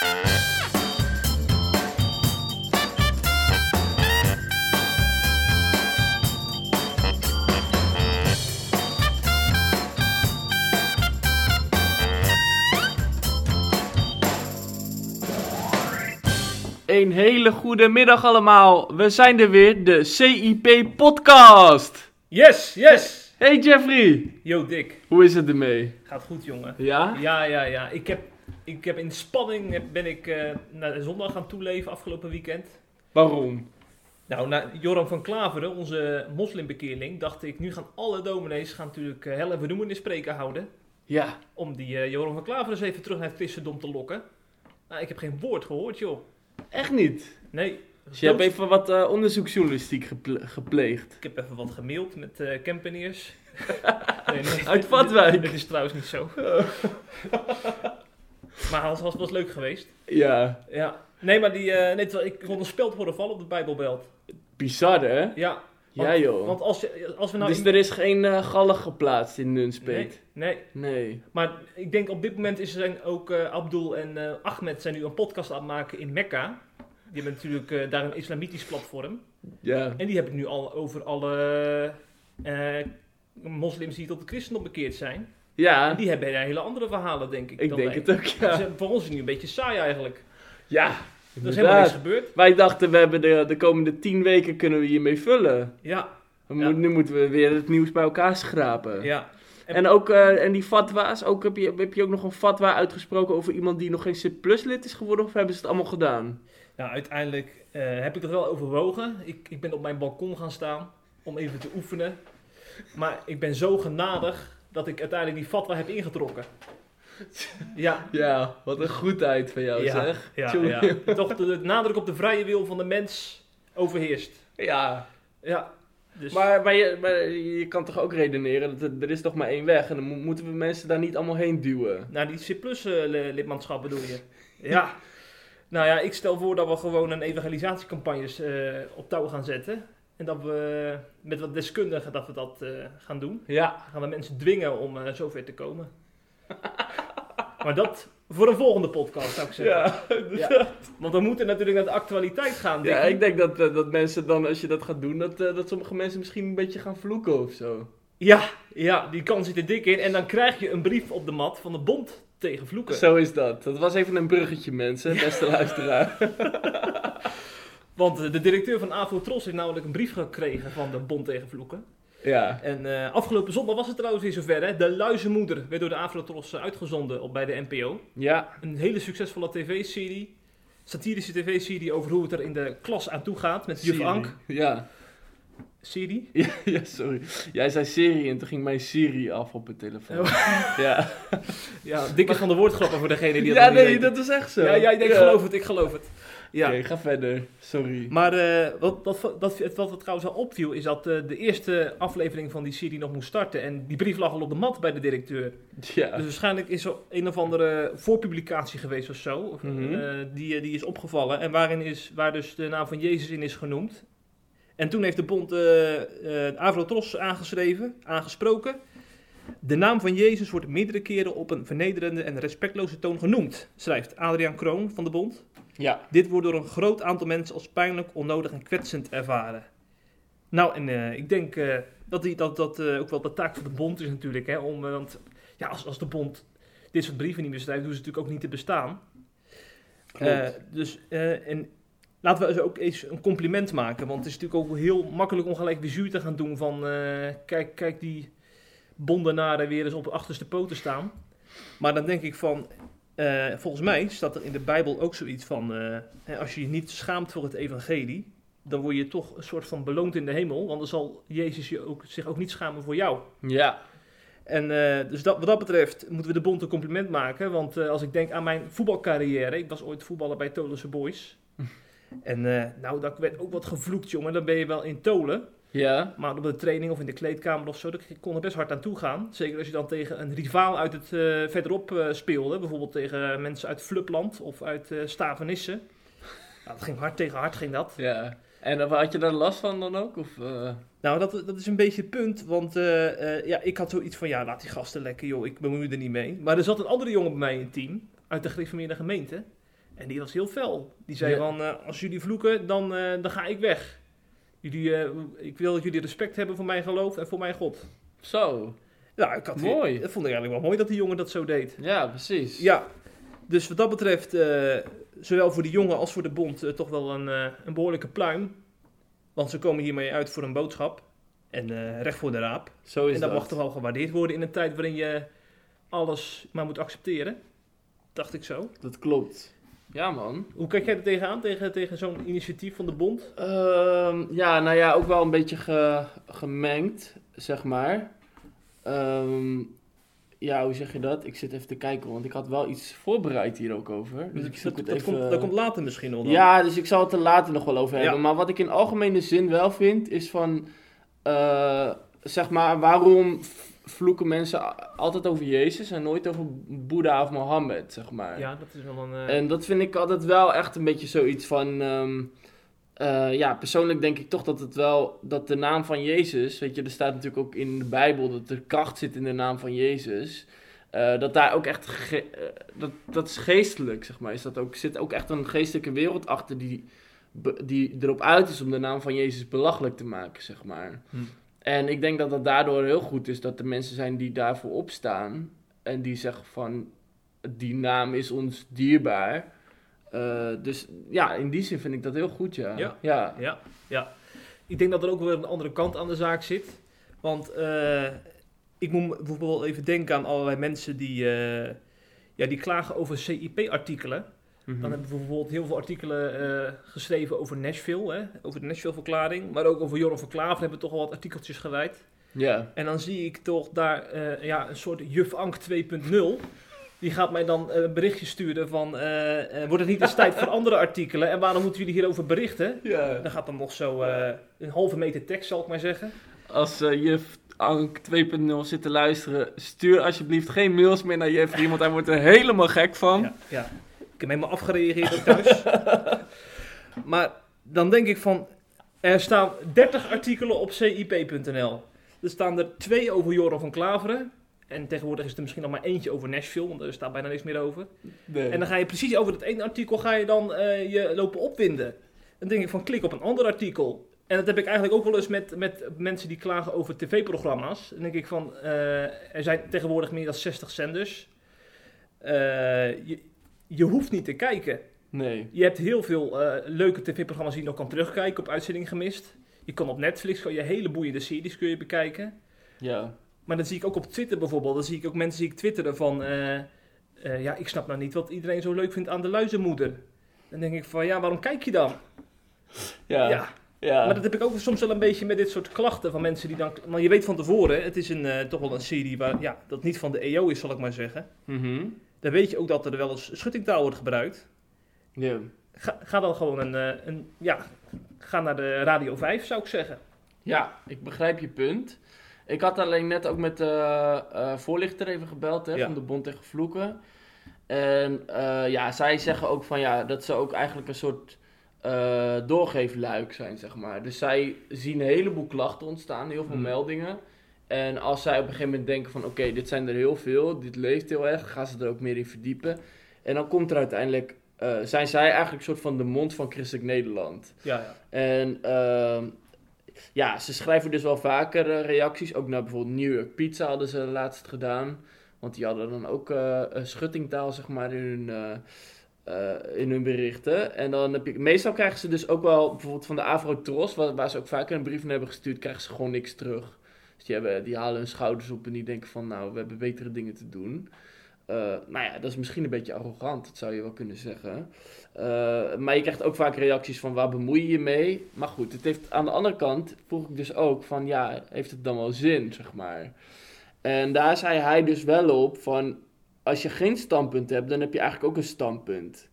Een hele goede middag allemaal. We zijn er weer, de CIP podcast. Yes, yes! Hey Jeffrey, Yo, Dick. hoe is het ermee? Gaat goed, jongen. Ja? Ja, ja, ja. Ik heb, ik heb in spanning ben ik eh, naar de zondag gaan toeleven afgelopen weekend. Waarom? Nou, na Joram van Klaveren, onze moslimbekeerling, dacht ik, nu gaan alle dominees gaan natuurlijk uh, helle vernoemenis spreken houden. Ja, Om die eh, Joram van Klaveren eens even terug naar het christendom te lokken. Nou, ik heb geen woord gehoord, joh. echt niet. Nee. Dus je hebt even wat eh, onderzoeksjournalistiek geple- gepleegd. Ik heb even wat gemaild met eh campaniers. nee, nee, Uit Vatwijk. Dit is trouwens niet zo. maar het was, was leuk geweest. Ja, Ja. Nee, maar die, eh, nee, ik kon een speld horen vallen op de Bijbelbelt. bizar hè? Ja. Ja joh. Want als, als we nou... dus in- er is geen eh gallig geplaatst in Nunspeet? Nee, nee. Nee. Maar ik denk op dit moment is zijn ook eh, Abdul en Ahmed zijn nu een podcast aan het maken in Mekka. Die hebben natuurlijk daar een islamitisch platform. Ja. En die hebben het nu al over alle moslims die tot het christendom bekeerd zijn. En Ja, die hebben hele andere verhalen, denk ik. ik dan denk wij. het ook ja. Dus, voor ons is het nu een beetje saai eigenlijk. Ja, Er is helemaal niks gebeurd. Wij dachten we hebben de, de komende tien weken kunnen we hiermee vullen. Ja, We Ja. moet- nu moeten we weer het nieuws bij elkaar schrapen. ja. En ook eh, en die fatwa's, ook, heb, je, heb je ook nog een fatwa uitgesproken over iemand die nog geen C plus lid is geworden? Of hebben ze het allemaal gedaan? Nou, uiteindelijk eh, heb ik dat wel overwogen. Ik, ik ben op mijn balkon gaan staan om even te oefenen. Maar ik ben zo genadig dat ik uiteindelijk die fatwa heb ingetrokken. Ja, Ja, wat een goedheid van jou ja, zeg. ja. Toch de, de nadruk op de vrije wil van de mens overheerst. Ja, Ja, dus maar, maar, je, maar je kan toch ook redeneren, dat er, er is toch maar één weg. En dan mo- moeten we mensen daar niet allemaal heen duwen. naar die C-plus-lidmaatschap bedoel je? Ja. Nou ja, ik stel voor dat we gewoon een evangelisatiecampagnes eh, op touw gaan zetten. En dat we met wat deskundigen dat we dat eh, gaan doen. Ja, gaan we mensen dwingen om eh, zover te komen. maar dat voor een volgende podcast zou ik zeggen. ja. Ja. Want we moeten natuurlijk naar de actualiteit gaan. Ja, Dikkie. ik denk dat, eh, dat mensen dan, als je dat gaat doen, dat, dat sommige mensen misschien een beetje gaan vloeken of zo. ja, ja, die kans zit er dik in. En dan krijg je een brief op de mat van de bond tegen vloeken. Zo is dat. Dat was even een bruggetje, mensen, beste luisteraar. Want de directeur van AVO Tros heeft namelijk een brief gekregen van de bond tegen vloeken. Ja. En eh, afgelopen zondag was het trouwens weer zover. Hè? De Luizenmoeder werd door de AVO Tros eh, uitgezonden op, bij de NPO. Ja, Een hele succesvolle tv-serie. Satirische tv-serie over hoe het er in de klas aan toe gaat met juf. Ank. Ja. Serie? ja. Ja, sorry. Jij zei Siri en toen ging mijn Siri af op het telefoon. Oh. Ja, Ja, dikke van de woordgrappen voor degene die dat ja nee, weten. dat is echt zo. Ja, ja, ik Ja. geloof het, ik geloof het. Ja. Oké, ga verder. Sorry. Maar eh, wat, wat, dat, wat, wat trouwens al opviel, is dat eh, de eerste aflevering van die serie nog moest starten. En die brief lag al op de mat bij de directeur. Ja. Dus waarschijnlijk is er een of andere voorpublicatie geweest of zo. Of, Mhm. eh, die, die is opgevallen. En waarin is, waar dus de naam van Jezus in is genoemd. En toen heeft de bond Avrotros aangeschreven, aangesproken. De naam van Jezus wordt meerdere keren op een vernederende en respectloze toon genoemd, schrijft Adriaan Kroon van de bond. Ja. Dit wordt door een groot aantal mensen als pijnlijk, onnodig en kwetsend ervaren. Nou, en eh, ik denk eh, dat die, dat, dat eh, ook wel de taak van de bond is natuurlijk. Hè, om, want ja, als, als de bond dit soort brieven niet meer schrijft, doen ze natuurlijk ook niet te bestaan. Dus, en laten we ze ook eens een compliment maken. Want het is natuurlijk ook heel makkelijk om gelijk vizuur te gaan doen van... kijk, kijk die bondenaren weer eens op de achterste poten staan. Maar dan denk ik van... eh, volgens mij staat er in de Bijbel ook zoiets van... eh, als je je niet schaamt voor het evangelie... dan word je toch een soort van beloond in de hemel. Want dan zal Jezus je ook, zich ook niet schamen voor jou. Ja. En eh, dus dat, wat dat betreft moeten we de bond een compliment maken. Want als ik denk aan mijn voetbalcarrière. Ik was ooit voetballer bij Tolense Boys. en nou, dat werd ook wat gevloekt, jongen. Dan ben je wel in Tolen. Ja. Maar op de training of in de kleedkamer of zo, daar kon er best hard aan toe gaan. Zeker als je dan tegen een rivaal uit het eh, verderop eh, speelde. Bijvoorbeeld tegen mensen uit Flupland of uit eh Stavenisse. Nou, dat ging hard tegen hard, ging dat. Ja. En had je daar last van dan ook? Of? Nou, dat, dat is een beetje het punt. Want ja, ik had zoiets van, ja, laat die gasten lekker, joh. Ik bemoei me er niet mee. Maar er zat een andere jongen bij mij in het team. Uit de gereformeerde gemeente. En die was heel fel. Die zei Ja. van, als jullie vloeken, dan, dan ga ik weg. Jullie, eh, ik wil dat jullie respect hebben voor mijn geloof en voor mijn God. Zo. Ja, ik had Mooi. Dat vond ik eigenlijk wel mooi dat die jongen dat zo deed. Ja, precies. Ja, dus wat dat betreft, eh, zowel voor de jongen als voor de bond, eh, toch wel een, een behoorlijke pluim. Want ze komen hiermee uit voor een boodschap. En recht voor de raap. Zo is en dat, dat. mag toch wel gewaardeerd worden in een tijd waarin je alles maar moet accepteren. Dacht ik zo. Dat klopt. Ja, man. Hoe kijk jij er tegenaan, tegen, tegen zo'n initiatief van de bond? Ehm, ja, nou ja, ook wel een beetje ge- gemengd, zeg maar. Ehm, ja, hoe zeg je dat? Ik zit even te kijken, want ik had wel iets voorbereid hier ook over. Dus ik zoek dat, het dat, even... komt, dat komt later misschien dan. Ja, dus ik zal het er later nog wel over Ja. hebben. Maar wat ik in algemene zin wel vind, is van... eh, zeg maar, waarom vloeken mensen altijd over Jezus en nooit over Boeddha of Mohammed, zeg maar. Ja, dat is wel een... eh, En dat vind ik altijd wel echt een beetje zoiets van. ehm, eh, ja, persoonlijk denk ik toch dat het wel. Dat de naam van Jezus. Weet je, er staat natuurlijk ook in de Bijbel dat er kracht zit in de naam van Jezus. eh, dat daar ook echt. dat, dat is geestelijk, zeg maar. Is dat ook, zit ook echt een geestelijke wereld achter die, die erop uit is om de naam van Jezus belachelijk te maken, zeg maar. Hm. En ik denk dat dat daardoor heel goed is dat er mensen zijn die daarvoor opstaan. En die zeggen van, die naam is ons dierbaar. Eh, dus ja, in die zin vind ik dat heel goed, ja. Ja. ja. Ja, ja. Ik denk dat er ook weer een andere kant aan de zaak zit. Want eh, ik moet bijvoorbeeld even denken aan allerlei mensen die, eh, ja, die klagen over CIP-artikelen. Mhm. Dan hebben we bijvoorbeeld heel veel artikelen eh, geschreven over Nashville, hè, over de Nashville-verklaring. Maar ook over Joran van Klaver hebben we toch al wat artikeltjes gewijd. Ja. En dan zie ik toch daar eh, ja, een soort Juf Ank 2.0. Die gaat mij dan eh, een berichtje sturen van... eh, eh, wordt het niet eens tijd voor andere artikelen? En waarom moeten jullie hierover berichten? ja. Dan gaat dan nog zo eh, een halve meter tekst, zal ik maar zeggen. Als eh, juf Ank 2.0 zit te luisteren, stuur alsjeblieft geen mails meer naar Jeffrey, want hij wordt er helemaal gek van. Ja, ja. Ik heb helemaal afgereageerd ook thuis. maar dan denk ik van... Er staan 30 artikelen op cip.nl. Er staan er twee over Joran van Klaveren. En tegenwoordig is er misschien nog maar eentje over Nashville, want er staat bijna niks meer over. Nee. En dan ga je precies over dat ene artikel ga je dan eh, je lopen opwinden. Dan denk ik van klik op een ander artikel. En dat heb ik eigenlijk ook wel eens met, met mensen die klagen over tv-programma's. Dan denk ik van, eh, er zijn tegenwoordig meer dan 60 zenders. Eh, je, je hoeft niet te kijken. nee. Je hebt heel veel eh, leuke tv-programma's die je nog kan terugkijken op uitzending gemist. Je kan op Netflix kan je hele boeiende series kun je bekijken. Ja. Maar dan zie ik ook op Twitter bijvoorbeeld, dan zie ik ook mensen die ik twitteren van, eh, eh, ja, ik snap nou niet wat iedereen zo leuk vindt aan de luizenmoeder. Dan denk ik van, ja, waarom kijk je dan? Ja. Ja, Ja. maar dat heb ik ook soms wel een beetje met dit soort klachten van mensen die dan, maar je weet van tevoren, het is een, toch wel een serie waar, ja, dat niet van de EO is, zal ik maar zeggen. Mhm. Dan weet je ook dat er wel eens schuttingtaal wordt gebruikt. Ja. Ga, ga dan gewoon een, eh, een, ja, ga naar de Radio 5, zou ik zeggen. Ja, ik begrijp je punt. Ik had alleen net ook met de eh, voorlichter even gebeld hè, Ja. van de Bond tegen Vloeken. En eh, ja, zij zeggen ook van ja, dat ze ook eigenlijk een soort eh, doorgeefluik zijn, zeg maar. Dus zij zien een heleboel klachten ontstaan, heel veel Hmm. meldingen. En als zij op een gegeven moment denken van oké, dit zijn er heel veel, dit leeft heel erg, gaan ze er ook meer in verdiepen. En dan komt er uiteindelijk, eh, zijn zij eigenlijk een soort van de mond van Christelijk Nederland. Ja, ja. En ehm, ja, ze schrijven dus wel vaker eh, reacties. Ook naar bijvoorbeeld New York Pizza hadden ze laatst gedaan. Want die hadden dan ook eh, een schuttingtaal, zeg maar, in hun, in hun berichten. En dan heb je, meestal krijgen ze dus ook wel, bijvoorbeeld van de Afro-Tros, waar, waar ze ook vaker een brief naar hebben gestuurd, krijgen ze gewoon niks terug. Dus die, halen hun schouders op en die denken van, nou, we hebben betere dingen te doen. Eh, nou ja, dat is misschien een beetje arrogant, dat zou je wel kunnen zeggen. Eh, maar je krijgt ook vaak reacties van waar bemoei je je mee? Maar goed, het heeft, aan de andere kant vroeg ik dus ook van ja, heeft het dan wel zin, zeg maar. En daar zei hij dus wel op van als je geen standpunt hebt, dan heb je eigenlijk ook een standpunt.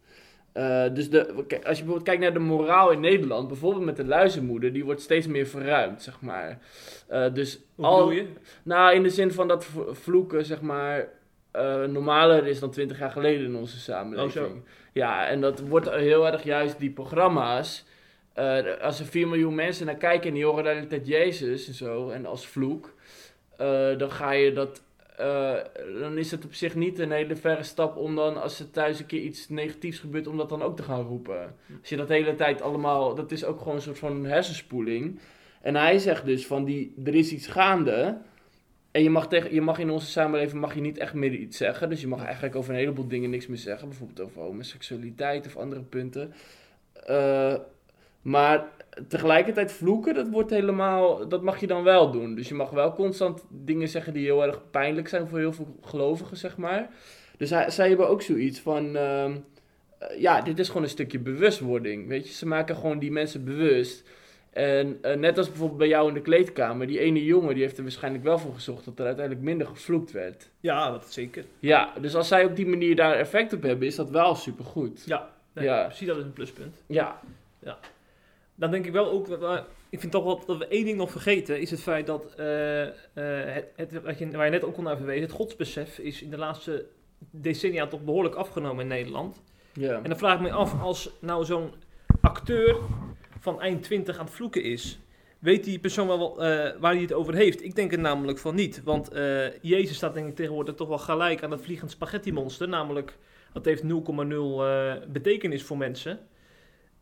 Eh, dus de, als je bijvoorbeeld kijkt naar de moraal in Nederland, bijvoorbeeld met de luizenmoeder, die wordt steeds meer verruimd, zeg maar. Eh, dus Hoe al, je? nou, in de zin van dat vloeken, zeg maar, eh, normaler is dan 20 jaar geleden in onze samenleving. Oh. Ja, en dat wordt heel erg juist die programma's. als er 4 miljoen mensen naar kijken en die horen de hele tijd Jezus en zo, en als vloek, dan ga je dat eh, dan is het op zich niet een hele verre stap om dan, als er thuis een keer iets negatiefs gebeurt, om dat dan ook te gaan roepen. Als je dat hele tijd allemaal, dat is ook gewoon een soort van hersenspoeling. En hij zegt dus van, die, er is iets gaande. En je mag, tegen, je mag in onze samenleving mag je niet echt meer iets zeggen. Dus je mag eigenlijk over een heleboel dingen niks meer zeggen. Bijvoorbeeld over homoseksualiteit of andere punten. Eh, maar tegelijkertijd vloeken, dat wordt helemaal, dat mag je dan wel doen. Dus je mag wel constant dingen zeggen die heel erg pijnlijk zijn voor heel veel gelovigen, zeg maar. Dus hij, zij hebben ook zoiets van, ehm, eh, ja, dit is gewoon een stukje bewustwording, weet je. Ze maken gewoon die mensen bewust. En eh, net als bijvoorbeeld bij jou in de kleedkamer, die ene jongen die heeft er waarschijnlijk wel voor gezorgd dat er uiteindelijk minder gevloekt werd. Ja, dat zeker. Ja, dus als zij op die manier daar effect op hebben, is dat wel supergoed. Ja, nee, Ja. precies, dat is een pluspunt. Ja, Dan denk ik wel ook, we- ik vind toch wel dat we één ding nog vergeten, is het feit dat, eh, eh, het, het, wat je, waar je net ook al naar verwezen, het godsbesef is in de laatste decennia toch behoorlijk afgenomen in Nederland. ja. En dan vraag ik me af, als nou zo'n acteur van eind 20 aan het vloeken is, weet die persoon wel eh, waar hij het over heeft? Ik denk het namelijk van niet, want eh, Jezus staat denk ik tegenwoordig toch wel gelijk aan het vliegend spaghetti monster, namelijk dat heeft 0,0 eh, betekenis voor mensen.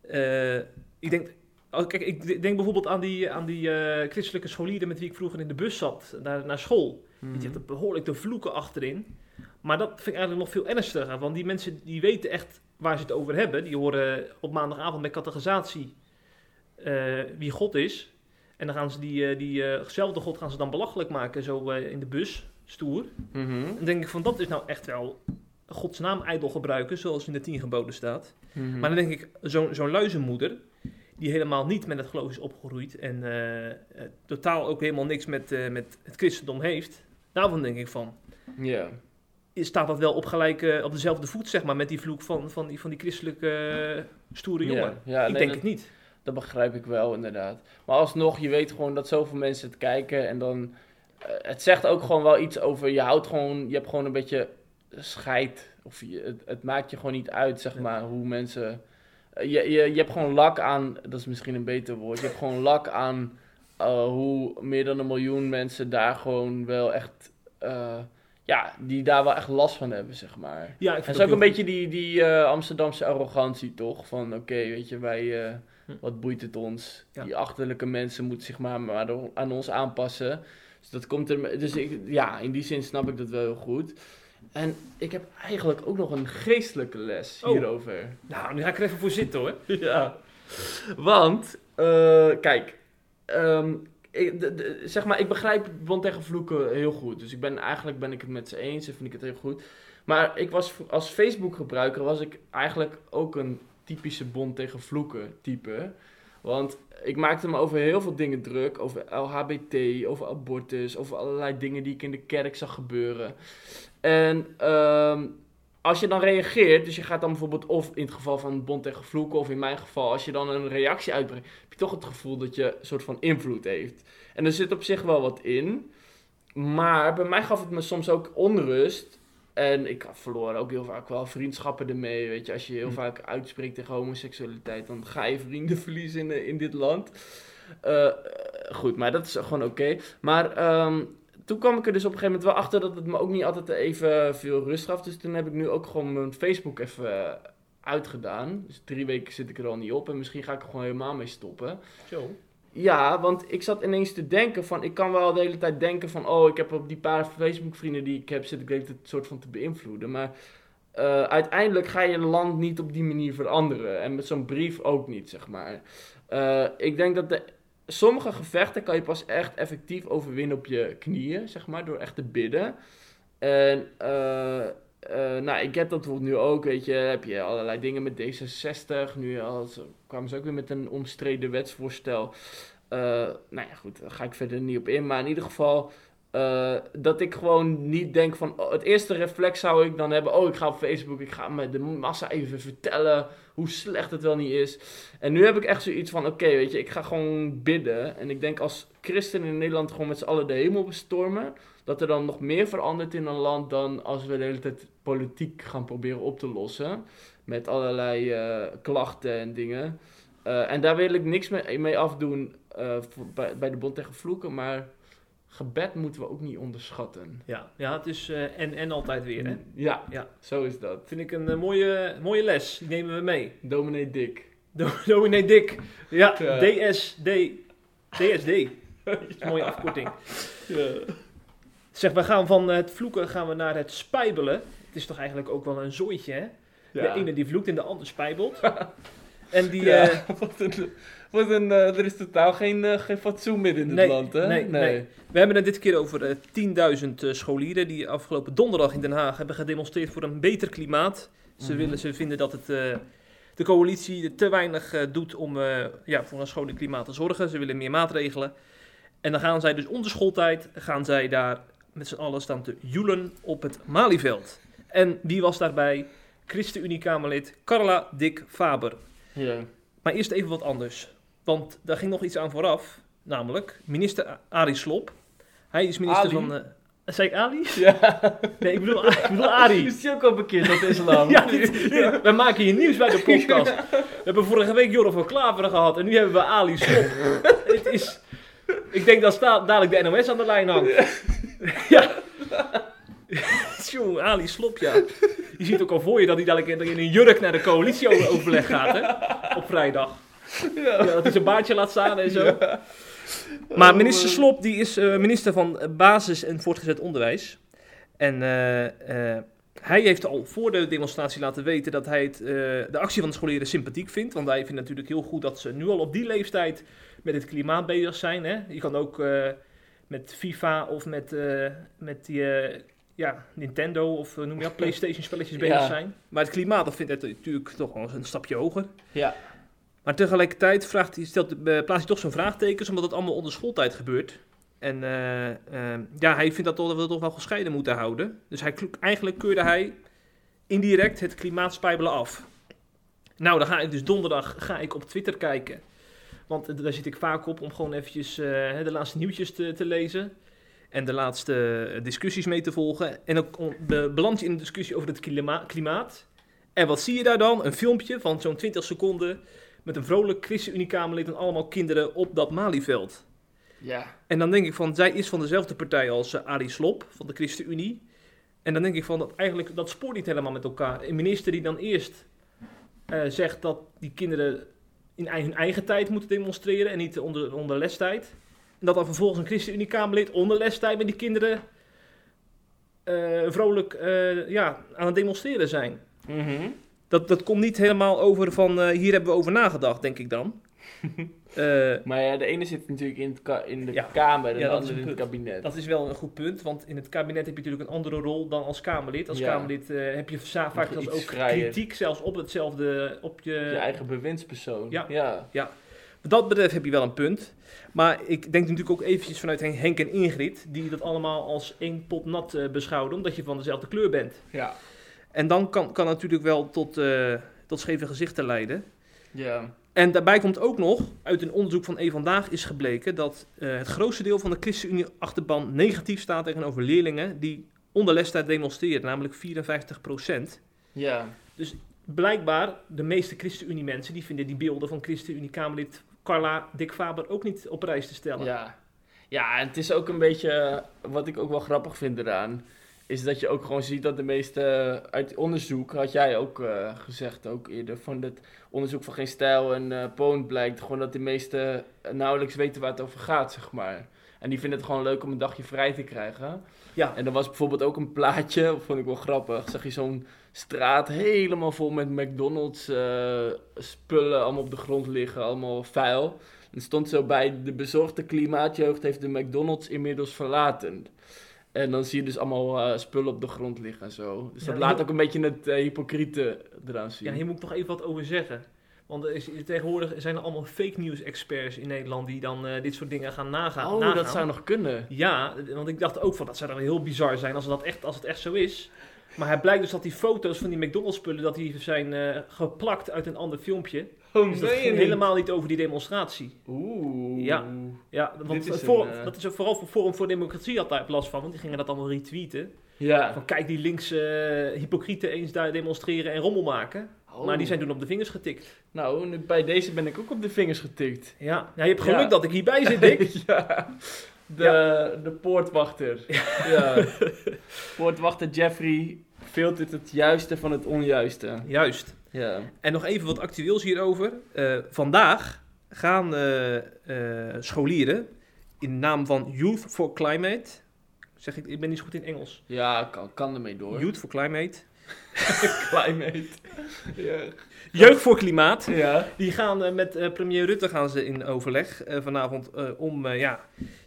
Eh, ik denk, oh, kijk, ik denk bijvoorbeeld aan die, aan die eh, christelijke scholieren met wie ik vroeger in de bus zat, naar, naar school. Die Mhm. zitten behoorlijk te vloeken achterin. Maar dat vind ik eigenlijk nog veel ernstiger. Want die mensen die weten echt waar ze het over hebben. Die horen op maandagavond bij catechisatie eh, wie God is. En dan gaan ze die, eh, diezelfde God gaan ze dan belachelijk maken, zo in de bus, stoer. Mhm. Dan denk ik van, dat is nou echt wel Gods naam ijdel gebruiken, zoals in de tien geboden staat. Mhm. Maar dan denk ik, zo'n zo'n luizenmoeder, die helemaal niet met het geloof is opgegroeid en eh, eh, totaal ook helemaal niks met, eh, met het christendom heeft, daarvan denk ik van, Ja. is- staat dat wel op, gelijke, op dezelfde voet, zeg maar, met die vloek van, van, die, van die christelijke stoere jongen? Ja, ja ik nee, denk dat, het niet. dat begrijp ik wel inderdaad. Maar alsnog, je weet gewoon dat zoveel mensen het kijken en dan... het zegt ook gewoon wel iets over, je houdt gewoon, je hebt gewoon een beetje scheid. Of je, het, het maakt je gewoon niet uit, zeg maar, hoe mensen... eh, je, je, je hebt gewoon lak aan, dat is misschien een beter woord, je hebt gewoon lak aan eh, hoe meer dan een miljoen mensen daar gewoon wel echt... eh, ja, die daar wel echt last van hebben, zeg maar. Ja, ik vind is ook een beetje die, die Amsterdamse arrogantie, toch? Van oké, weet je, wij, Hm. wat boeit het ons? Ja. Die achterlijke mensen moeten zich maar, maar aan ons aanpassen. Dus dat komt er. Dus ik, ja, in die zin snap ik dat wel heel goed. En ik heb eigenlijk ook nog een geestelijke les Oh. hierover. Nou, nu ga ik er even voor zitten hoor. Ja. Want, eh, kijk, ehm, ik, de- de- zeg maar, ik begrijp Bond tegen Vloeken heel goed. Dus ik ben, eigenlijk ben ik het met ze eens en vind ik het heel goed. Maar ik was, als Facebook gebruiker was ik eigenlijk ook een typische Bond tegen Vloeken type. Want ik maakte me over heel veel dingen druk. Over LHBT, over abortus, over allerlei dingen die ik in de kerk zag gebeuren. En ehm, als je dan reageert, dus je gaat dan bijvoorbeeld of in het geval van Bond tegen Vloeken, of in mijn geval, als je dan een reactie uitbrengt, heb je toch het gevoel dat je een soort van invloed heeft. En er zit op zich wel wat in. Maar bij mij gaf het me soms ook onrust. En ik verloor ook heel vaak wel vriendschappen ermee. Weet je, als je heel Hm. vaak uitspreekt tegen homoseksualiteit, dan ga je vrienden verliezen in, in dit land. Eh, goed, maar dat is gewoon oké. Maar ehm, toen kwam ik er dus op een gegeven moment wel achter dat het me ook niet altijd even veel rust gaf. Dus toen heb ik nu ook gewoon mijn Facebook even uitgedaan. Dus drie weken zit ik er al niet op. En misschien ga ik er gewoon helemaal mee stoppen. Zo. Ja, want ik zat ineens te denken van... Ik kan wel de hele tijd denken van... Oh, ik heb op die paar Facebook vrienden die ik heb... Zit ik een soort van te beïnvloeden. Maar eh, uiteindelijk ga je een land niet op die manier veranderen. En met zo'n brief ook niet, zeg maar. Eh, ik denk dat de, sommige gevechten kan je pas echt effectief overwinnen op je knieën, zeg maar. Door echt te bidden. En... eh, eh, nou, ik heb dat bijvoorbeeld nu ook, weet je, heb je allerlei dingen met D66. Nu als, kwamen ze ook weer met een omstreden wetsvoorstel. Eh, nou ja, goed, daar ga ik verder niet op in. Maar in ieder geval, eh, dat ik gewoon niet denk van... oh, het eerste reflex zou ik dan hebben... Oh, ik ga op Facebook, ik ga met de massa even vertellen hoe slecht het wel niet is. En nu heb ik echt zoiets van, oké, weet je, ik ga gewoon bidden. En ik denk als christenen in Nederland gewoon met z'n allen de hemel bestormen... dat er dan nog meer verandert in een land dan als we de hele tijd politiek gaan proberen op te lossen. Met allerlei eh, klachten en dingen. Eh, en daar wil ik niks mee, mee afdoen bij de Bond tegen Vloeken. Maar gebed moeten we ook niet onderschatten. Ja, ja het is eh, en, en altijd weer, hè. Ja, Ja. zo is dat. Vind ik een eh, mooie, mooie les. Die nemen we mee. Dominee Dick. Do- Dominee Dick. Ja, Ja. DSD. DSD. Dat is een mooie afkorting. Ja. Zeg, we gaan van het vloeken gaan we naar het spijbelen. Het is toch eigenlijk ook wel een zooitje, hè? De ene die vloekt en de ander spijbelt. en die... Ja, eh, wat een, wat een, eh, er is totaal geen, eh, geen fatsoen meer in het Nee, land, hè? nee, nee. we hebben het dit keer over eh, 10.000 eh, scholieren die afgelopen donderdag in Den Haag hebben gedemonstreerd voor een beter klimaat. Ze, Mhm. willen, ze vinden dat het, de coalitie te weinig doet om ja, voor een schoon klimaat te zorgen. Ze willen meer maatregelen. En dan gaan zij dus onder schooltijd, gaan zij daar met z'n allen staan te joelen op het Malieveld. En wie was daarbij? ChristenUnie-Kamerlid Carla Dick Faber. Ja. Maar eerst even wat anders. Want daar ging nog iets aan vooraf. Namelijk minister Arie Slop. Hij is minister Ali? van... eh zei ik Ali? Ja. Nee, ik bedoel, ik bedoel Arie. Is die ook al bekend tot islam? Ja, dit, dit- wij maken hier nieuws bij de podcast. We hebben vorige week Jorre van Klaveren gehad en nu hebben we Ali Slop. Het is... Ik denk dat dadelijk de NOS aan de lijn hangt. Ja. Tjoe, Ali Slop, ja. Je ziet ook al voor je dat hij dadelijk in een jurk naar de coalitieoverleg gaat, hè? Op vrijdag. Ja, dat hij zijn baardje laat staan en zo. Maar minister Slop die is eh, minister van Basis- en Voortgezet Onderwijs. En eh, eh, hij heeft al voor de demonstratie laten weten dat hij het, eh, de actie van de scholieren sympathiek vindt. Want hij vindt natuurlijk heel goed dat ze nu al op die leeftijd met het klimaat bezig zijn. Hè? Je kan ook eh, met FIFA of met, eh, met die, eh, ja, Nintendo of eh, noem je dat, Playstation spelletjes bezig Ja. zijn. Maar het klimaat dat vindt hij natuurlijk toch wel een stapje hoger. Ja. Maar tegelijkertijd vraagt hij, stelt, eh, plaatst hij toch zo'n vraagtekens, omdat het allemaal onder schooltijd gebeurt. En eh, ja, hij vindt dat, toch, dat we dat toch wel gescheiden moeten houden. Dus hij, eigenlijk keurde hij indirect het klimaatspijbelen af. Nou, dan ga ik dus donderdag ga ik op Twitter kijken. Want daar zit ik vaak op om gewoon eventjes de laatste nieuwtjes te, te lezen. En de laatste eh, discussies mee te volgen. En dan beland je in een discussie over het klima- klimaat. En wat zie je daar dan? Een filmpje van zo'n 20 seconden met een vrolijk ChristenUnie-Kamerlid en allemaal kinderen op dat Malieveld. Ja. En dan denk ik van, zij is van dezelfde partij als eh, Arie Slop van de ChristenUnie. En dan denk ik van, dat eigenlijk, dat spoort niet helemaal met elkaar. Een minister die dan eerst eh, zegt dat die kinderen in hun eigen tijd moeten demonstreren en niet onder, onder lestijd. En dat dan vervolgens een ChristenUnie-Kamerlid onder lestijd met die kinderen eh, vrolijk eh, ja, aan het demonstreren zijn. Mhm. Dat, dat komt niet helemaal over van, eh, hier hebben we over nagedacht, denk ik dan. Maar ja, de ene zit natuurlijk in, in de Ja. Kamer en Ja, de andere in het kabinet. Dat is wel een goed punt, want in het kabinet heb je natuurlijk een andere rol dan als Kamerlid. Als Ja. Kamerlid heb je vaak zelfs ook vrijer. kritiek, zelfs op hetzelfde, op je... Je eigen bewindspersoon. Ja. ja. Dat betreft heb je wel een punt. Maar ik denk natuurlijk ook eventjes vanuit Hen- Henk en Ingrid, die dat allemaal als één pot nat eh, beschouwen, omdat je van dezelfde kleur bent. Ja. En dan kan, kan natuurlijk wel tot, eh, tot scheve gezichten leiden. Ja. En daarbij komt ook nog, uit een onderzoek van E Vandaag is gebleken dat eh, het grootste deel van de ChristenUnie-achterban negatief staat tegenover leerlingen die onder lestijd demonstreren, namelijk 54% Ja. Blijkbaar, de meeste ChristenUnie-mensen die vinden die beelden van ChristenUnie-Kamerlid Carla Dick Faber ook niet op prijs te stellen. Ja. Ja, en het is ook een beetje, wat ik ook wel grappig vind eraan, is dat je ook gewoon ziet dat de meeste, uit onderzoek, had jij ook eh, gezegd ook eerder, van het onderzoek van Geen Stijl en eh Poont blijkt gewoon dat de meesten nauwelijks weten waar het over gaat, zeg maar. En die vinden het gewoon leuk om een dagje vrij te krijgen. Ja. En er was bijvoorbeeld ook een plaatje, dat vond ik wel grappig, zag je zo'n straat helemaal vol met McDonald's eh, spullen, allemaal op de grond liggen, allemaal vuil. En stond zo bij, de bezorgde klimaatjeugd heeft de McDonald's inmiddels verlaten. En dan zie je dus allemaal eh, spullen op de grond liggen en zo. Dus Ja, dat laat ook een beetje het eh, hypocriete eraan zien. Ja, hier moet ik nog even wat over zeggen. Want er is, tegenwoordig zijn er allemaal fake news experts in Nederland die dan eh, dit soort dingen gaan nagaan. oh, nagaan. dat zou nog kunnen. Ja, want ik dacht ook van dat zou dan heel bizar zijn als, dat echt, als het echt zo is. Maar het blijkt dus dat die foto's van die McDonald's spullen dat die zijn eh, geplakt uit een ander filmpje. Oh, Dus dat ging helemaal niet over die demonstratie. Oeh. Ja. Ja, want is voor, een, eh, dat is ook vooral voor Forum voor Democratie had daar last van, want die gingen dat allemaal retweeten. Ja. Van kijk die linkse hypocrieten eens daar demonstreren en rommel maken. Oh. Maar die zijn toen op de vingers getikt. Nou, bij deze ben ik ook op de vingers getikt. Ja, ja je hebt geluk Ja. dat ik hierbij zit, Dick. ja. De, de poortwachter. Ja. Poortwachter Jeffrey filtert het juiste van het onjuiste. Juist. Ja. En nog even wat actueels hierover. Eh, vandaag gaan eh, scholieren in naam van Youth for Climate. Zeg ik, ik ben niet zo goed in Engels. Ja, kan, kan ermee door. Youth for Climate. Climate. ja. Jeugd voor Klimaat. Ja. Die gaan eh, met eh, premier Rutte gaan ze in overleg eh, vanavond om, ja,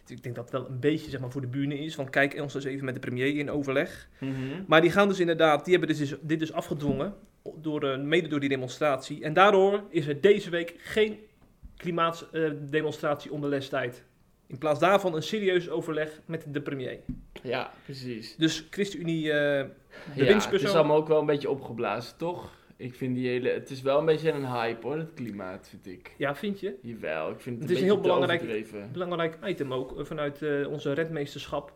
ik denk dat het wel een beetje zeg maar, voor de bühne is. Want kijk ons eens even met de premier in overleg. Mhm. Maar die gaan dus inderdaad, die hebben dus, dit dus afgedwongen, door, mede door die demonstratie. En daardoor is er deze week geen klimaatdemonstratie onder lestijd. In plaats daarvan een serieus overleg met de premier. Ja, precies. Dus ChristenUnie, eh, de Ja, het winstpersoon. is allemaal ook wel een beetje opgeblazen, toch? Ik vind die hele... Het is wel een beetje een hype, hoor, het klimaat, vind ik. Ja, vind je? Jawel, ik vind het, Het is een heel belangrijk-. Belangrijk item ook, eh, vanuit eh, onze redmeesterschap.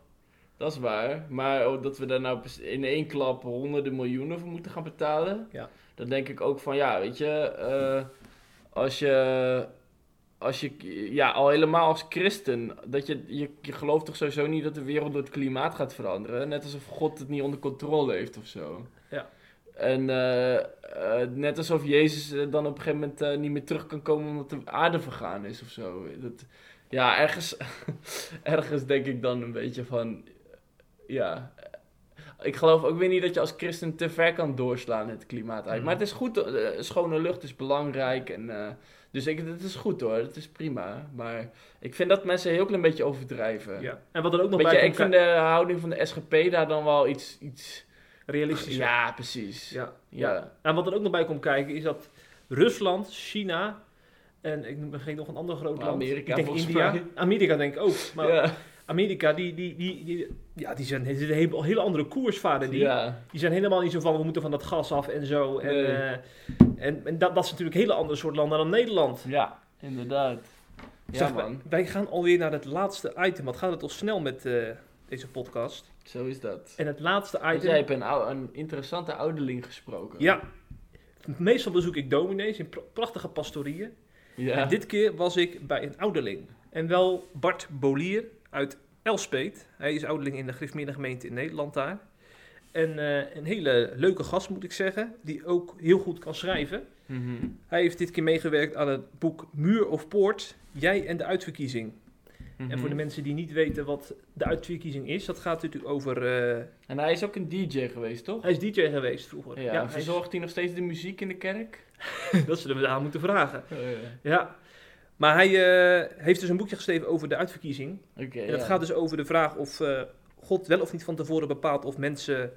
Dat is waar. Maar ook dat we daar nou in één klap honderden miljoenen voor moeten gaan betalen. Ja. Dan denk ik ook van, ja, weet je... als je... Als je, ja, al helemaal als christen, dat je, je, je gelooft toch sowieso niet dat de wereld door het klimaat gaat veranderen. Net alsof God het niet onder controle heeft of zo. Ja. En eh, eh, net alsof Jezus eh, dan op een gegeven moment niet meer terug kan komen omdat de aarde vergaan is of zo. Dat, ja, ergens, ergens denk ik dan een beetje van, ja, ik geloof ook weer niet dat je als christen te ver kan doorslaan het klimaat uit. Mhm. Maar het is goed, schone lucht is belangrijk. En, dus ik, het is goed hoor, het is prima. Maar ik vind dat mensen een heel klein beetje overdrijven. Ja. En wat er ook nog bij ik vind de houding van de SGP daar dan wel iets... iets realistisch. ja, precies. Ja. Ja. Ja. En wat er ook nog bij komt kijken is dat Rusland, China en ik vergeet nog een ander groot land. Amerika, ik denk volgens India. mij. Amerika denk ik ook. Maar ja. Amerika, die, die, die, die, ja, die zijn die een hele, andere koers varen. Die, ja. die zijn helemaal niet zo van, we moeten van dat gas af en zo. En, Nee. eh, en, en dat, dat is natuurlijk een hele andere soort landen dan Nederland. Ja, inderdaad. Ja, Zeg, man. wij gaan alweer naar het laatste item. Wat gaat het al snel met eh, deze podcast? Zo is dat. En het laatste item... jij hebt een, een interessante ouderling gesproken. Ja. Meestal bezoek ik dominees in pra- prachtige pastorieën. Ja. En dit keer was ik bij een ouderling. En wel Bart Bolier uit Elspet. Hij is ouderling in de Griffmeerde gemeente in Nederland daar. En eh, een hele leuke gast moet ik zeggen, die ook heel goed kan schrijven. Mhm. Hij heeft dit keer meegewerkt aan het boek Muur of Poort, Jij en de uitverkiezing. En voor de Mhm. mensen die niet weten wat de uitverkiezing is, dat gaat natuurlijk over... eh, En hij is ook een DJ geweest, toch? hij is DJ geweest vroeger. Ja, hij en is- hij nog steeds de muziek in de kerk? dat zullen we daar moeten vragen. Oh, ja. Ja. Maar hij eh, heeft dus een boekje geschreven over de uitverkiezing. En dat ja. gaat dus over de vraag of eh, God wel of niet van tevoren bepaalt of mensen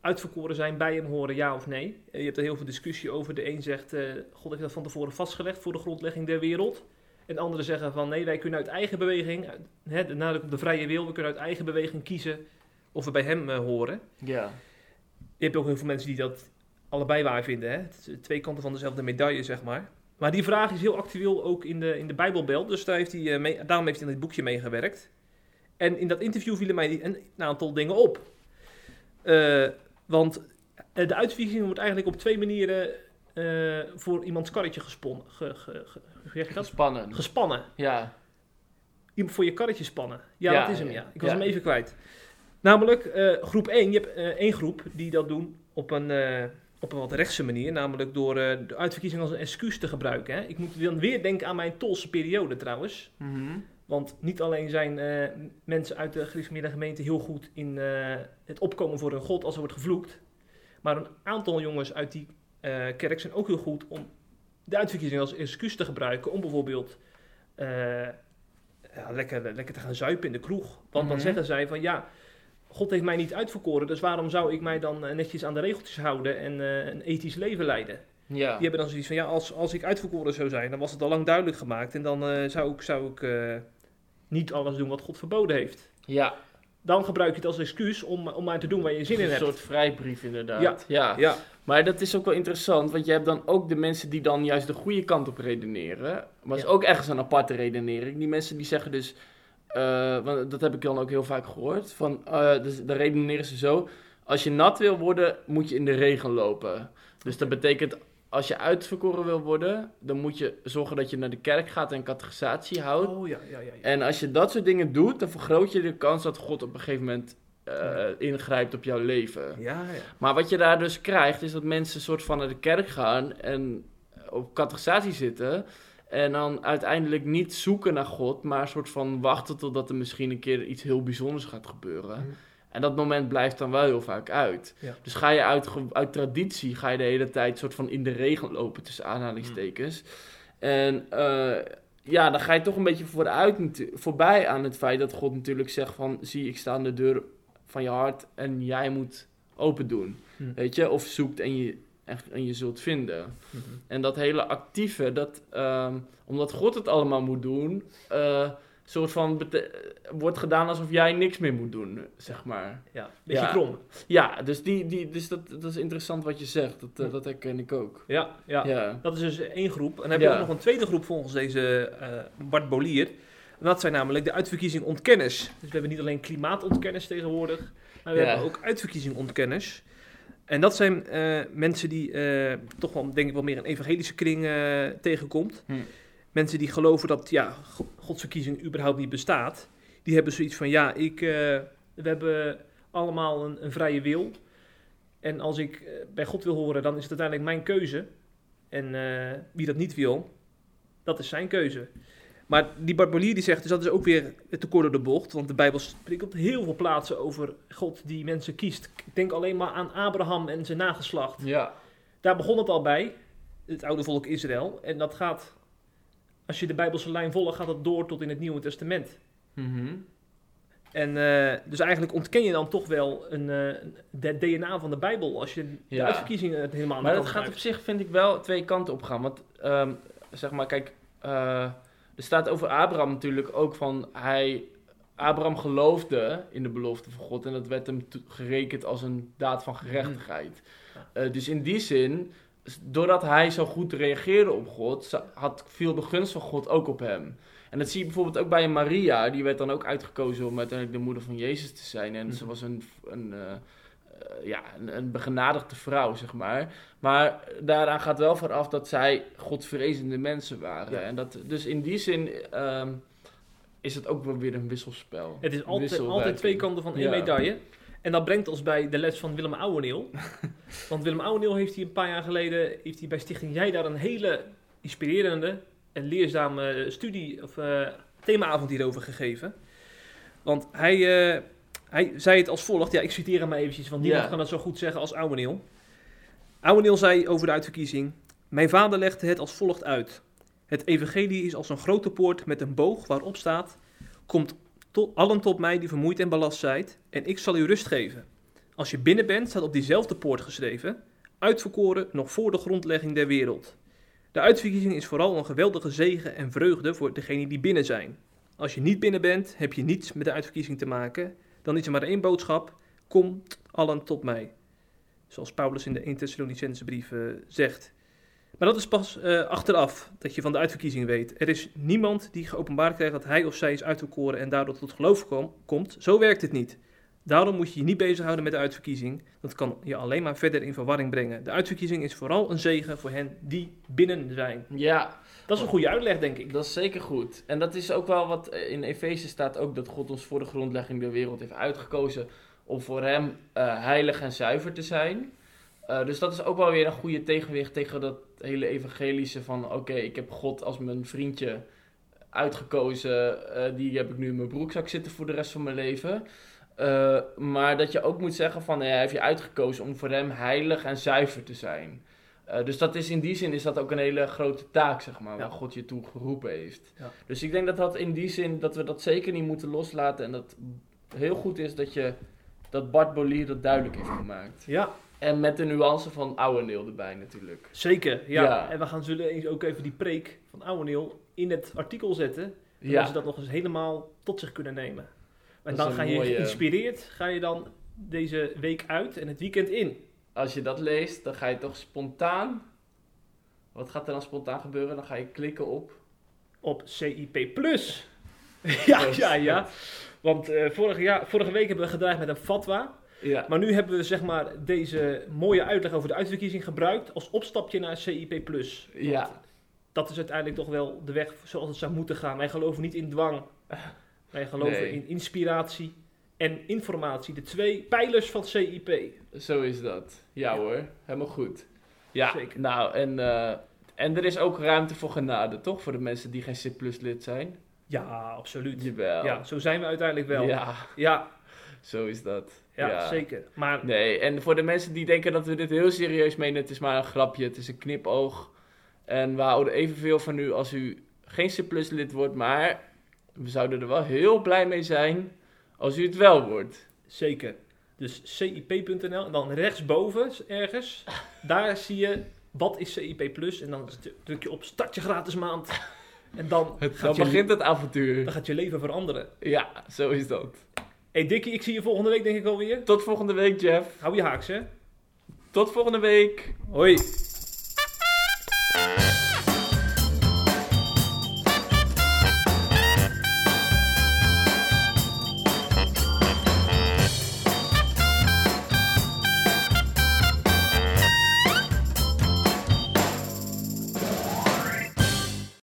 uitverkoren zijn, bij hem horen, ja of nee. Eh, je hebt er heel veel discussie over. De een zegt, God heeft dat van tevoren vastgelegd voor de grondlegging der wereld. En anderen zeggen van, nee, wij kunnen uit eigen beweging, uit- hè, de nadruk op de vrije wil, we kunnen uit eigen beweging kiezen of we bij hem horen. Ja. Je hebt ook heel veel mensen die dat allebei waar vinden. Hè? Het twee kanten van dezelfde medaille, zeg maar. Maar die vraag is heel actueel ook in de, in de Bijbelbel. Dus daar heeft hij, eh, mee, daarom heeft hij in dit boekje meegewerkt. En in dat interview vielen mij een, een aantal dingen op. Eh, want eh, de uitverkiezing wordt eigenlijk op twee manieren voor iemands karretje gesponnen. Ge, ge, ge-? Gespannen. Gespannen. Ja. Voor je karretje spannen. Ja, Ja, dat is hem, ja. Ik was Ja. hem even kwijt. Namelijk, groep 1. Je hebt één groep die dat doen op een, op een wat rechtse manier. Namelijk door eh, de uitverkiezing als een excuus te gebruiken. Hè. Ik moet dan weer denken aan mijn Tolse periode trouwens. Mhm. Want niet alleen zijn eh, mensen uit de gereformeerde gemeente heel goed in eh, het opkomen voor hun God als er wordt gevloekt. Maar een aantal jongens uit die kerk zijn ook heel goed om de uitverkiezing als excuus te gebruiken. Om bijvoorbeeld ja, lekker, lekker te gaan zuipen in de kroeg. Want dan Mhm. zeggen zij van ja, God heeft mij niet uitverkoren. Dus waarom zou ik mij dan eh, netjes aan de regeltjes houden en eh, een ethisch leven leiden? Ja. Die hebben dan zoiets van, ja, als, als ik uitverkoren zou zijn, dan was het al lang duidelijk gemaakt. En dan eh, zou ik, zou ik niet alles doen wat God verboden heeft. Ja. Dan gebruik je het als excuus om, om maar te doen waar je zin in een hebt. soort vrijbrief inderdaad. Ja. Ja, Maar dat is ook wel interessant, want je hebt dan ook de mensen die dan juist de goede kant op redeneren. Maar is ook ergens een aparte redenering. Die mensen die zeggen dus, eh, want dat heb ik dan ook heel vaak gehoord, van, eh, dus, dan redeneren ze zo, als je nat wil worden, moet je in de regen lopen. Dus dat betekent, als je uitverkoren wil worden, dan moet je zorgen dat je naar de kerk gaat en catechisatie houdt. Oh ja, ja, ja. ja. En als je dat soort dingen doet, dan vergroot je de kans dat God op een gegeven moment eh, ingrijpt op jouw leven. Ja, ja. Maar wat je daar dus krijgt, is dat mensen soort van naar de kerk gaan en op catechisatie zitten. En dan uiteindelijk niet zoeken naar God, maar een soort van wachten totdat er misschien een keer iets heel bijzonders gaat gebeuren. Mhm. En dat moment blijft dan wel heel vaak uit. Ja. Dus ga je uit, uit traditie, ga je de hele tijd soort van in de regen lopen tussen aanhalingstekens. En eh, ja, dan ga je toch een beetje vooruit, voorbij aan het feit dat God natuurlijk zegt van... Zie, ik sta aan de deur van je hart en jij moet open doen. Hm. Weet je? Of zoekt en je, en, en je zult vinden. Mhm. En dat hele actieve, dat, ehm, omdat God het allemaal moet doen, eh, soort van wordt gedaan alsof jij niks meer moet doen, zeg maar. Ja, beetje Ja. krom. Ja, dus, die, die, dus dat, dat is interessant wat je zegt. Dat, eh, dat herken ik ook. Ja, ja. Ja. Dat is dus één groep. En dan heb Ja. je ook nog een tweede groep volgens deze eh, Bart Bolier. En dat zijn namelijk de uitverkiezing ontkenners. Dus we hebben niet alleen klimaatontkenners tegenwoordig, maar we hebben ook uitverkiezing ontkenners. En dat zijn eh, mensen die eh, toch wel, denk ik, wel meer een evangelische kring eh, tegenkomt. Hm. Mensen die geloven dat ja, Go- Gods verkiezing überhaupt niet bestaat. Die hebben zoiets van, ja, ik, we hebben allemaal een, een vrije wil. En als ik bij God wil horen, dan is het uiteindelijk mijn keuze. En wie dat niet wil, dat is zijn keuze. Maar die Barbolier die zegt, dus dat is ook weer het tekort door de bocht. Want de Bijbel spreekt op heel veel plaatsen over God die mensen kiest. Ik denk alleen maar aan Abraham en zijn nageslacht. Ja. Daar begon het al bij, het oude volk Israël. En dat gaat, als je de Bijbelse lijn volgt, gaat dat door tot in het Nieuwe Testament. Mhm. En eh, dus eigenlijk ontken je dan toch wel een, eh, een- de DNA van de Bijbel als je de Ja. uitverkiezingen het helemaal Maar dat gaat op zich, vind ik wel, twee kanten op gaan. Want, ehm, zeg maar, kijk, eh, er staat over Abraham natuurlijk ook van, hij, Abraham geloofde in de belofte van God en dat werd hem gerekend als een daad van gerechtigheid. Eh, dus in die zin, doordat hij zo goed reageerde op God, had viel de gunst van God ook op hem. En dat zie je bijvoorbeeld ook bij Maria, die werd dan ook uitgekozen om uiteindelijk de moeder van Jezus te zijn. En ze Mhm. was een, een, eh, ja, een, een begenadigde vrouw, zeg maar. Maar daaraan gaat wel vooraf dat zij godvrezende mensen waren. Ja. En dat, dus in die zin ehm, is het ook wel weer een wisselspel. Het is altijd, altijd twee kanten van één Ja. medaille. En dat brengt ons bij de les van Willem Ouweneel. Want Willem Ouweneel heeft hij een paar jaar geleden heeft hij bij Stichting Jij daar een hele inspirerende en leerzame studie of eh, themaavond hierover gegeven. Want hij, eh, hij zei het als volgt, ja ik citeer hem maar eventjes, want niemand Ja. kan het zo goed zeggen als Ouweneel. Ouweneel zei over de uitverkiezing, mijn vader legde het als volgt uit. Het evangelie is als een grote poort met een boog waarop staat, komt tot, allen tot mij die vermoeid en belast zijt, en ik zal u rust geven. Als je binnen bent, staat op diezelfde poort geschreven, uitverkoren nog voor de grondlegging der wereld. De uitverkiezing is vooral een geweldige zegen en vreugde voor degenen die binnen zijn. Als je niet binnen bent, heb je niets met de uitverkiezing te maken. Dan is er maar één boodschap, komt allen tot mij. Zoals Paulus in de 1 Thessalonicense brief eh, zegt. Maar dat is pas eh, achteraf dat je van de uitverkiezing weet. Er is niemand die geopenbaard krijgt dat hij of zij is uitverkoren en daardoor tot geloof kom- komt. Zo werkt het niet. Daarom moet je je niet bezighouden met de uitverkiezing. Dat kan je alleen maar verder in verwarring brengen. De uitverkiezing is vooral een zegen voor hen die binnen zijn. Ja, Dat is een goede uitleg, denk ik. Dat is zeker goed. En dat is ook wel wat eh, in Efeze staat ook dat God ons voor de grondlegging der wereld heeft uitgekozen om voor hem eh, heilig en zuiver te zijn. Eh, dus dat is ook wel weer een goede tegenwicht tegen dat hele evangelische van oké, ik heb God als mijn vriendje uitgekozen, die heb ik nu in mijn broekzak zitten voor de rest van mijn leven. Maar dat je ook moet zeggen van hij heeft je uitgekozen om voor hem heilig en zuiver te zijn. Eh, dus dat is in die zin is dat ook een hele grote taak, zeg maar, Ja. waar God je toe geroepen heeft. Ja. Dus ik denk dat dat in die zin, dat we dat zeker niet moeten loslaten. En dat heel goed is dat je, dat Bart Bolier dat duidelijk heeft gemaakt. Ja, En met de nuance van Ouweneel erbij natuurlijk. zeker. Ja. Ja. En we gaan zullen eens ook even die preek van Ouweneel in het artikel zetten. Zodat ze dat nog eens helemaal tot zich kunnen nemen. En dan ga je geïnspireerd, ga je dan deze week uit en het weekend in. Als je dat leest, dan ga je toch spontaan... Wat gaat er dan spontaan gebeuren? Dan ga je klikken op... op CIP Plus. ja, ja, ja. Want eh, vorige, jaar, vorige week hebben we gedraaid met een fatwa. Ja. Maar nu hebben we zeg maar deze mooie uitleg over de uitverkiezing gebruikt als opstapje naar CIP+. Want Ja. Dat is uiteindelijk toch wel de weg zoals het zou moeten gaan. Wij geloven niet in dwang. Wij geloven Nee. in inspiratie en informatie. De twee pijlers van CIP. Zo is dat. Ja hoor, helemaal goed. Ja, Zeker. nou en, eh, en er is ook ruimte voor genade, toch? Voor de mensen die geen C lid zijn. Ja, absoluut. Jawel. Ja, zo zijn we uiteindelijk wel. Ja, Ja, ja, zo is dat. zeker. Maar Nee, en voor de mensen die denken dat we dit heel serieus menen, het is maar een grapje, het is een knipoog. En we houden evenveel van u als u geen C lid wordt, maar we zouden er wel heel blij mee zijn als u het wel wordt. zeker. Dus CIP.nl en dan rechtsboven ergens, daar zie je wat is CIP Plus. En dan druk je op start je gratis maand. En dan Dan je, begint het avontuur. dan gaat je leven veranderen. Ja, zo is dat. hey Dikkie, ik zie je volgende week denk ik alweer. Tot volgende week, Jeff. Hou je haaks hè. Tot volgende week. Hoi.